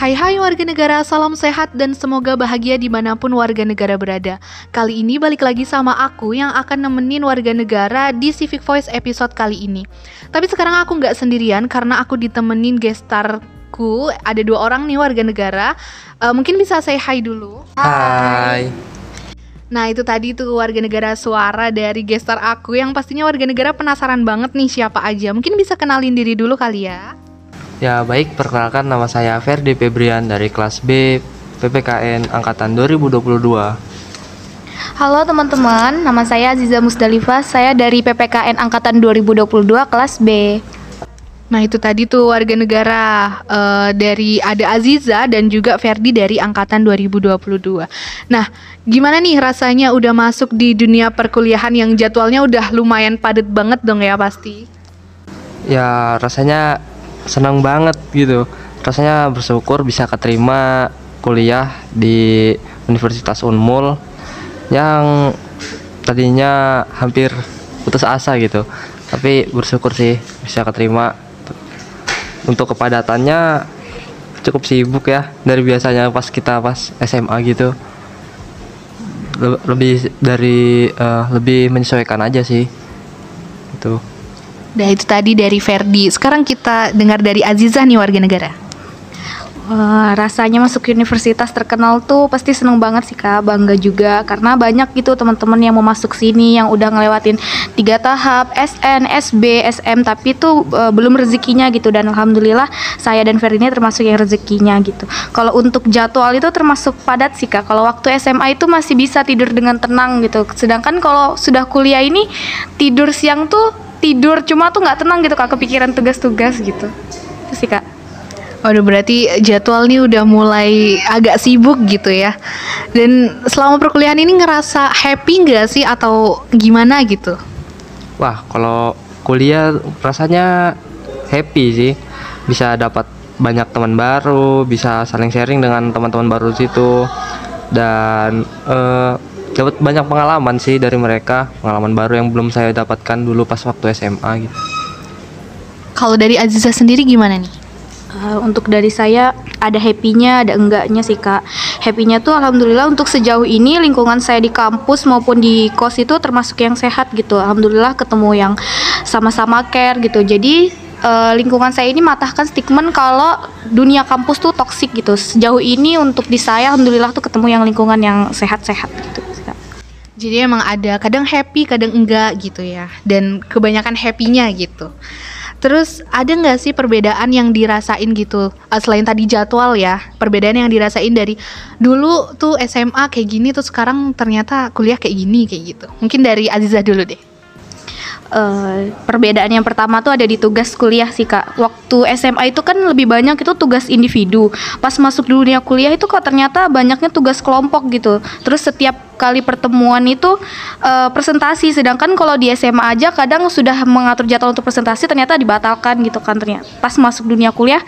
Hai hai warga negara, salam sehat dan semoga bahagia di mana pun warga negara berada. Kali ini balik lagi sama aku yang akan nemenin warga negara di Civic Voice episode kali ini. Tapi sekarang aku nggak sendirian karena aku ditemenin gestarku. Ada dua orang nih warga negara. Uh, Mungkin bisa say hi dulu. Hai. Nah itu tadi tuh warga negara suara dari gestar aku Yang pastinya warga negara penasaran banget nih siapa aja. Mungkin bisa kenalin diri dulu kali ya Ya baik, perkenalkan nama saya Ferdi Febrian dari kelas B PPKN Angkatan 2022. Halo teman-teman, nama saya Aziza Musdalifah, saya dari PPKN Angkatan 2022 kelas B. Nah itu tadi tuh warga negara uh, dari ada Aziza dan juga Ferdi dari angkatan 2022. Nah gimana nih rasanya udah masuk di dunia perkuliahan yang jadwalnya udah lumayan padat banget dong ya pasti? Ya rasanya senang banget gitu. Rasanya bersyukur bisa keterima kuliah di Universitas Unmul yang tadinya hampir putus asa gitu. Tapi bersyukur sih bisa keterima. Untuk kepadatannya cukup sibuk ya dari biasanya pas kita pas SMA gitu. Le- lebih dari eh, lebih menyesuaikan aja sih. Itu. Nah itu tadi dari Ferdi. Sekarang kita dengar dari Aziza nih warga negara. Wah, rasanya masuk universitas terkenal tuh pasti seneng banget sih kak, bangga juga karena banyak gitu teman-teman yang mau masuk sini yang udah ngelewatin tiga tahap SN, SB, SM tapi tuh e, belum rezekinya gitu dan alhamdulillah saya dan Ferdi ini termasuk yang rezekinya gitu. Kalau untuk jadwal itu termasuk padat sih kak. Kalau waktu SMA itu masih bisa tidur dengan tenang gitu. Sedangkan kalau sudah kuliah ini tidur siang tuh tidur cuma tuh nggak tenang gitu kak kepikiran tugas-tugas gitu. Itu sih kak. Waduh berarti jadwal nih udah mulai agak sibuk gitu ya. Dan selama perkuliahan ini ngerasa happy nggak sih atau gimana gitu? Wah, kalau kuliah rasanya happy sih. Bisa dapat banyak teman baru, bisa saling sharing dengan teman-teman baru situ. Dan eh, dapat banyak pengalaman sih dari mereka, pengalaman baru yang belum saya dapatkan dulu pas waktu SMA gitu. Kalau dari Aziza sendiri gimana nih? Uh, untuk dari saya ada happy-nya, ada enggaknya sih kak. Happy-nya tuh alhamdulillah untuk sejauh ini lingkungan saya di kampus maupun di kos itu termasuk yang sehat gitu. Alhamdulillah ketemu yang sama-sama care gitu. Jadi uh, lingkungan saya ini matahkan stigma kalau dunia kampus tuh toksik gitu. Sejauh ini untuk di saya alhamdulillah tuh ketemu yang lingkungan yang sehat-sehat gitu. Jadi emang ada kadang happy, kadang enggak gitu ya. Dan kebanyakan happy-nya gitu. Terus ada nggak sih perbedaan yang dirasain gitu uh, selain tadi jadwal ya perbedaan yang dirasain dari dulu tuh SMA kayak gini tuh sekarang ternyata kuliah kayak gini kayak gitu mungkin dari Aziza dulu deh Uh, perbedaan yang pertama tuh ada di tugas kuliah sih kak. Waktu SMA itu kan lebih banyak itu tugas individu. Pas masuk dunia kuliah itu kok ternyata banyaknya tugas kelompok gitu. Terus setiap kali pertemuan itu uh, presentasi. Sedangkan kalau di SMA aja kadang sudah mengatur jadwal untuk presentasi ternyata dibatalkan gitu kan ternyata. Pas masuk dunia kuliah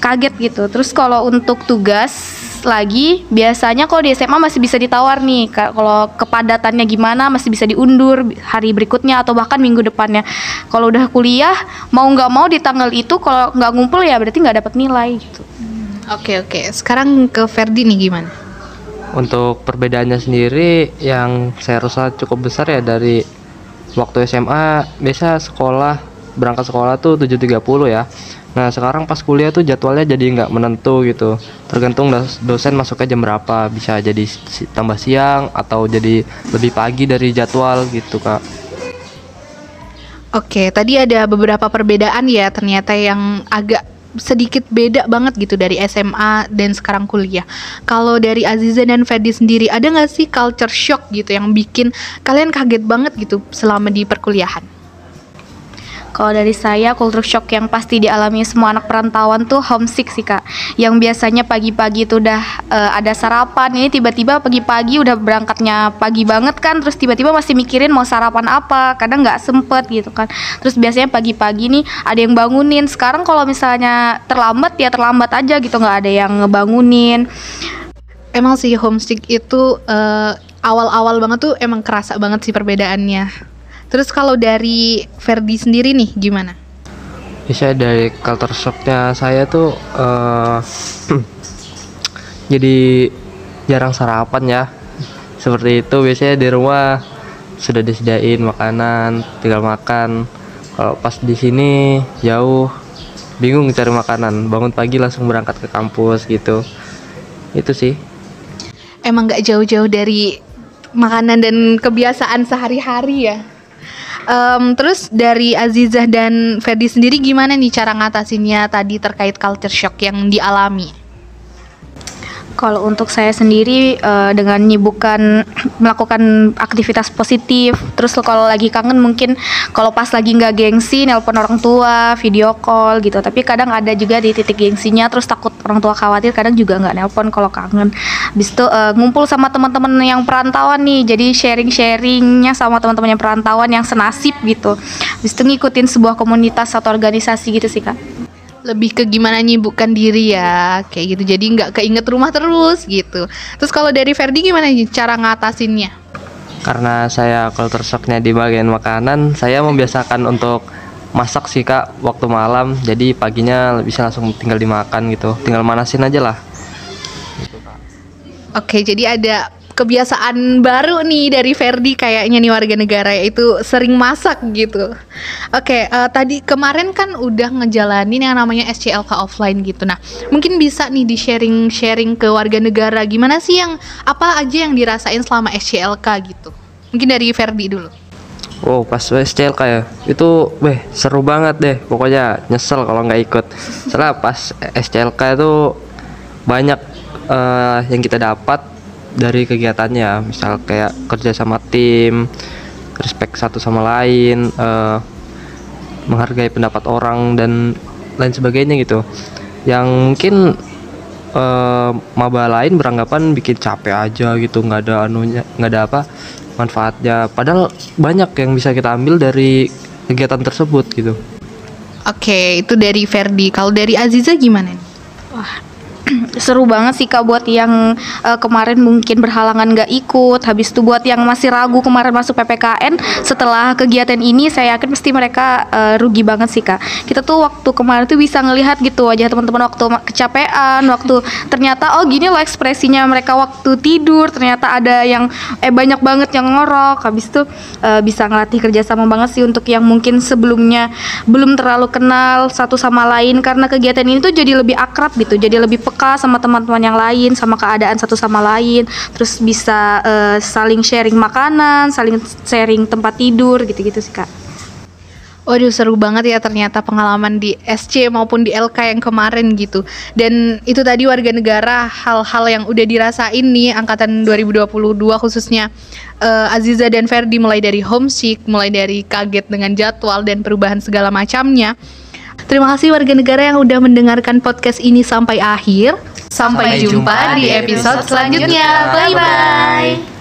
kaget gitu. Terus kalau untuk tugas lagi biasanya kalau di SMA masih bisa ditawar nih kalau kepadatannya gimana masih bisa diundur hari berikutnya atau bahkan minggu depannya kalau udah kuliah mau nggak mau di tanggal itu kalau nggak ngumpul ya berarti nggak dapat nilai gitu oke oke sekarang ke Ferdi nih gimana Untuk perbedaannya sendiri yang saya rasa cukup besar ya dari waktu SMA biasa sekolah berangkat sekolah tuh 7.30 ya. Nah sekarang pas kuliah tuh jadwalnya jadi nggak menentu gitu. Tergantung dosen masuknya jam berapa. Bisa jadi tambah siang atau jadi lebih pagi dari jadwal gitu kak. Oke tadi ada beberapa perbedaan ya ternyata yang agak sedikit beda banget gitu dari SMA dan sekarang kuliah. Kalau dari Aziza dan Ferdi sendiri ada nggak sih culture shock gitu yang bikin kalian kaget banget gitu selama di perkuliahan? Kalau dari saya culture shock yang pasti dialami semua anak perantauan tuh homesick sih kak. Yang biasanya pagi-pagi itu udah uh, ada sarapan, ini tiba-tiba pagi-pagi udah berangkatnya pagi banget kan, terus tiba-tiba masih mikirin mau sarapan apa, kadang nggak sempet gitu kan. Terus biasanya pagi-pagi nih ada yang bangunin. Sekarang kalau misalnya terlambat ya terlambat aja gitu, nggak ada yang ngebangunin. Emang sih homesick itu uh, awal-awal banget tuh emang kerasa banget sih perbedaannya. Terus kalau dari Ferdi sendiri nih gimana? Bisa dari culture shocknya saya tuh uh, jadi jarang sarapan ya. Seperti itu biasanya di rumah sudah disediain makanan tinggal makan. Kalau pas di sini jauh. Bingung cari makanan. Bangun pagi langsung berangkat ke kampus gitu. Itu sih. Emang nggak jauh-jauh dari makanan dan kebiasaan sehari-hari ya. Em, terus dari Azizah dan Ferdi sendiri gimana nih cara ngatasinnya tadi terkait culture shock yang dialami? Kalau untuk saya sendiri eh, dengan nyibukkan melakukan aktivitas positif, terus kalau lagi kangen mungkin kalau pas lagi nggak gengsi nelpon orang tua, video call gitu. Tapi kadang ada juga di titik gengsinya, terus takut orang tua khawatir, kadang juga nggak nelpon kalau kangen. Habis itu eh, ngumpul sama teman-teman yang perantauan nih, jadi sharing-sharingnya sama teman-teman yang perantauan yang senasib gitu. Habis itu ngikutin sebuah komunitas atau organisasi gitu sih kak. Lebih ke gimana nyibukkan diri ya, kayak gitu. Jadi nggak keinget rumah terus gitu. Terus kalau dari Ferdi gimana nih cara ngatasinnya? karena saya culture shocknya di bagian makanan saya membiasakan untuk masak sih kak waktu malam jadi paginya bisa langsung tinggal dimakan gitu tinggal manasin aja lah Oke, jadi ada kebiasaan baru nih dari Ferdi kayaknya nih warga negara yaitu sering masak gitu. Oke, eh, tadi kemarin kan udah ngejalanin yang namanya SCLK offline gitu. Nah, mungkin bisa nih di sharing-sharing ke warga negara gimana sih yang apa aja yang dirasain selama SCLK gitu. Mungkin dari Ferdi dulu. Wow pas SCLK ya itu weh seru banget deh pokoknya nyesel kalau nggak ikut soalnya pas SCLK itu banyak eh, yang kita dapat dari kegiatannya misal kayak kerja sama tim respect satu sama lain eh, menghargai pendapat orang dan lain sebagainya gitu yang mungkin eh, maba lain beranggapan bikin capek aja gitu nggak ada anunya nggak ada apa manfaatnya padahal banyak yang bisa kita ambil dari kegiatan tersebut gitu Oke, itu dari Ferdi. Kalau dari Aziza gimana nih? seru banget sih kak buat yang eh, kemarin mungkin berhalangan nggak ikut. Habis itu buat yang masih ragu kemarin masuk ppkn setelah kegiatan ini saya yakin pasti mereka eh, rugi banget sih kak. Kita tuh waktu kemarin tuh bisa ngelihat gitu wajah teman-teman waktu kecapean waktu ternyata oh gini loh ekspresinya mereka waktu tidur ternyata ada yang eh banyak banget yang ngorok. Habis itu eh, bisa ngelatih kerjasama banget sih untuk yang mungkin sebelumnya belum terlalu kenal satu sama lain karena kegiatan ini tuh jadi lebih akrab gitu jadi lebih peka sama teman-teman yang lain sama keadaan satu sama lain. Terus bisa eh, saling sharing makanan saling sharing tempat tidur gitu-gitu sih kak. Waduh seru banget ya ternyata pengalaman di SC maupun di LK yang kemarin gitu. Dan itu tadi warga negara hal-hal yang udah dirasain nih angkatan 2022 khususnya eh, Aziza dan Ferdi mulai dari homesick, mulai dari kaget dengan jadwal dan perubahan segala macamnya Terima kasih warga negara yang udah mendengarkan podcast ini sampai akhir. Sampai, Sampai jumpa jumpa di episode selanjutnya. Bye-bye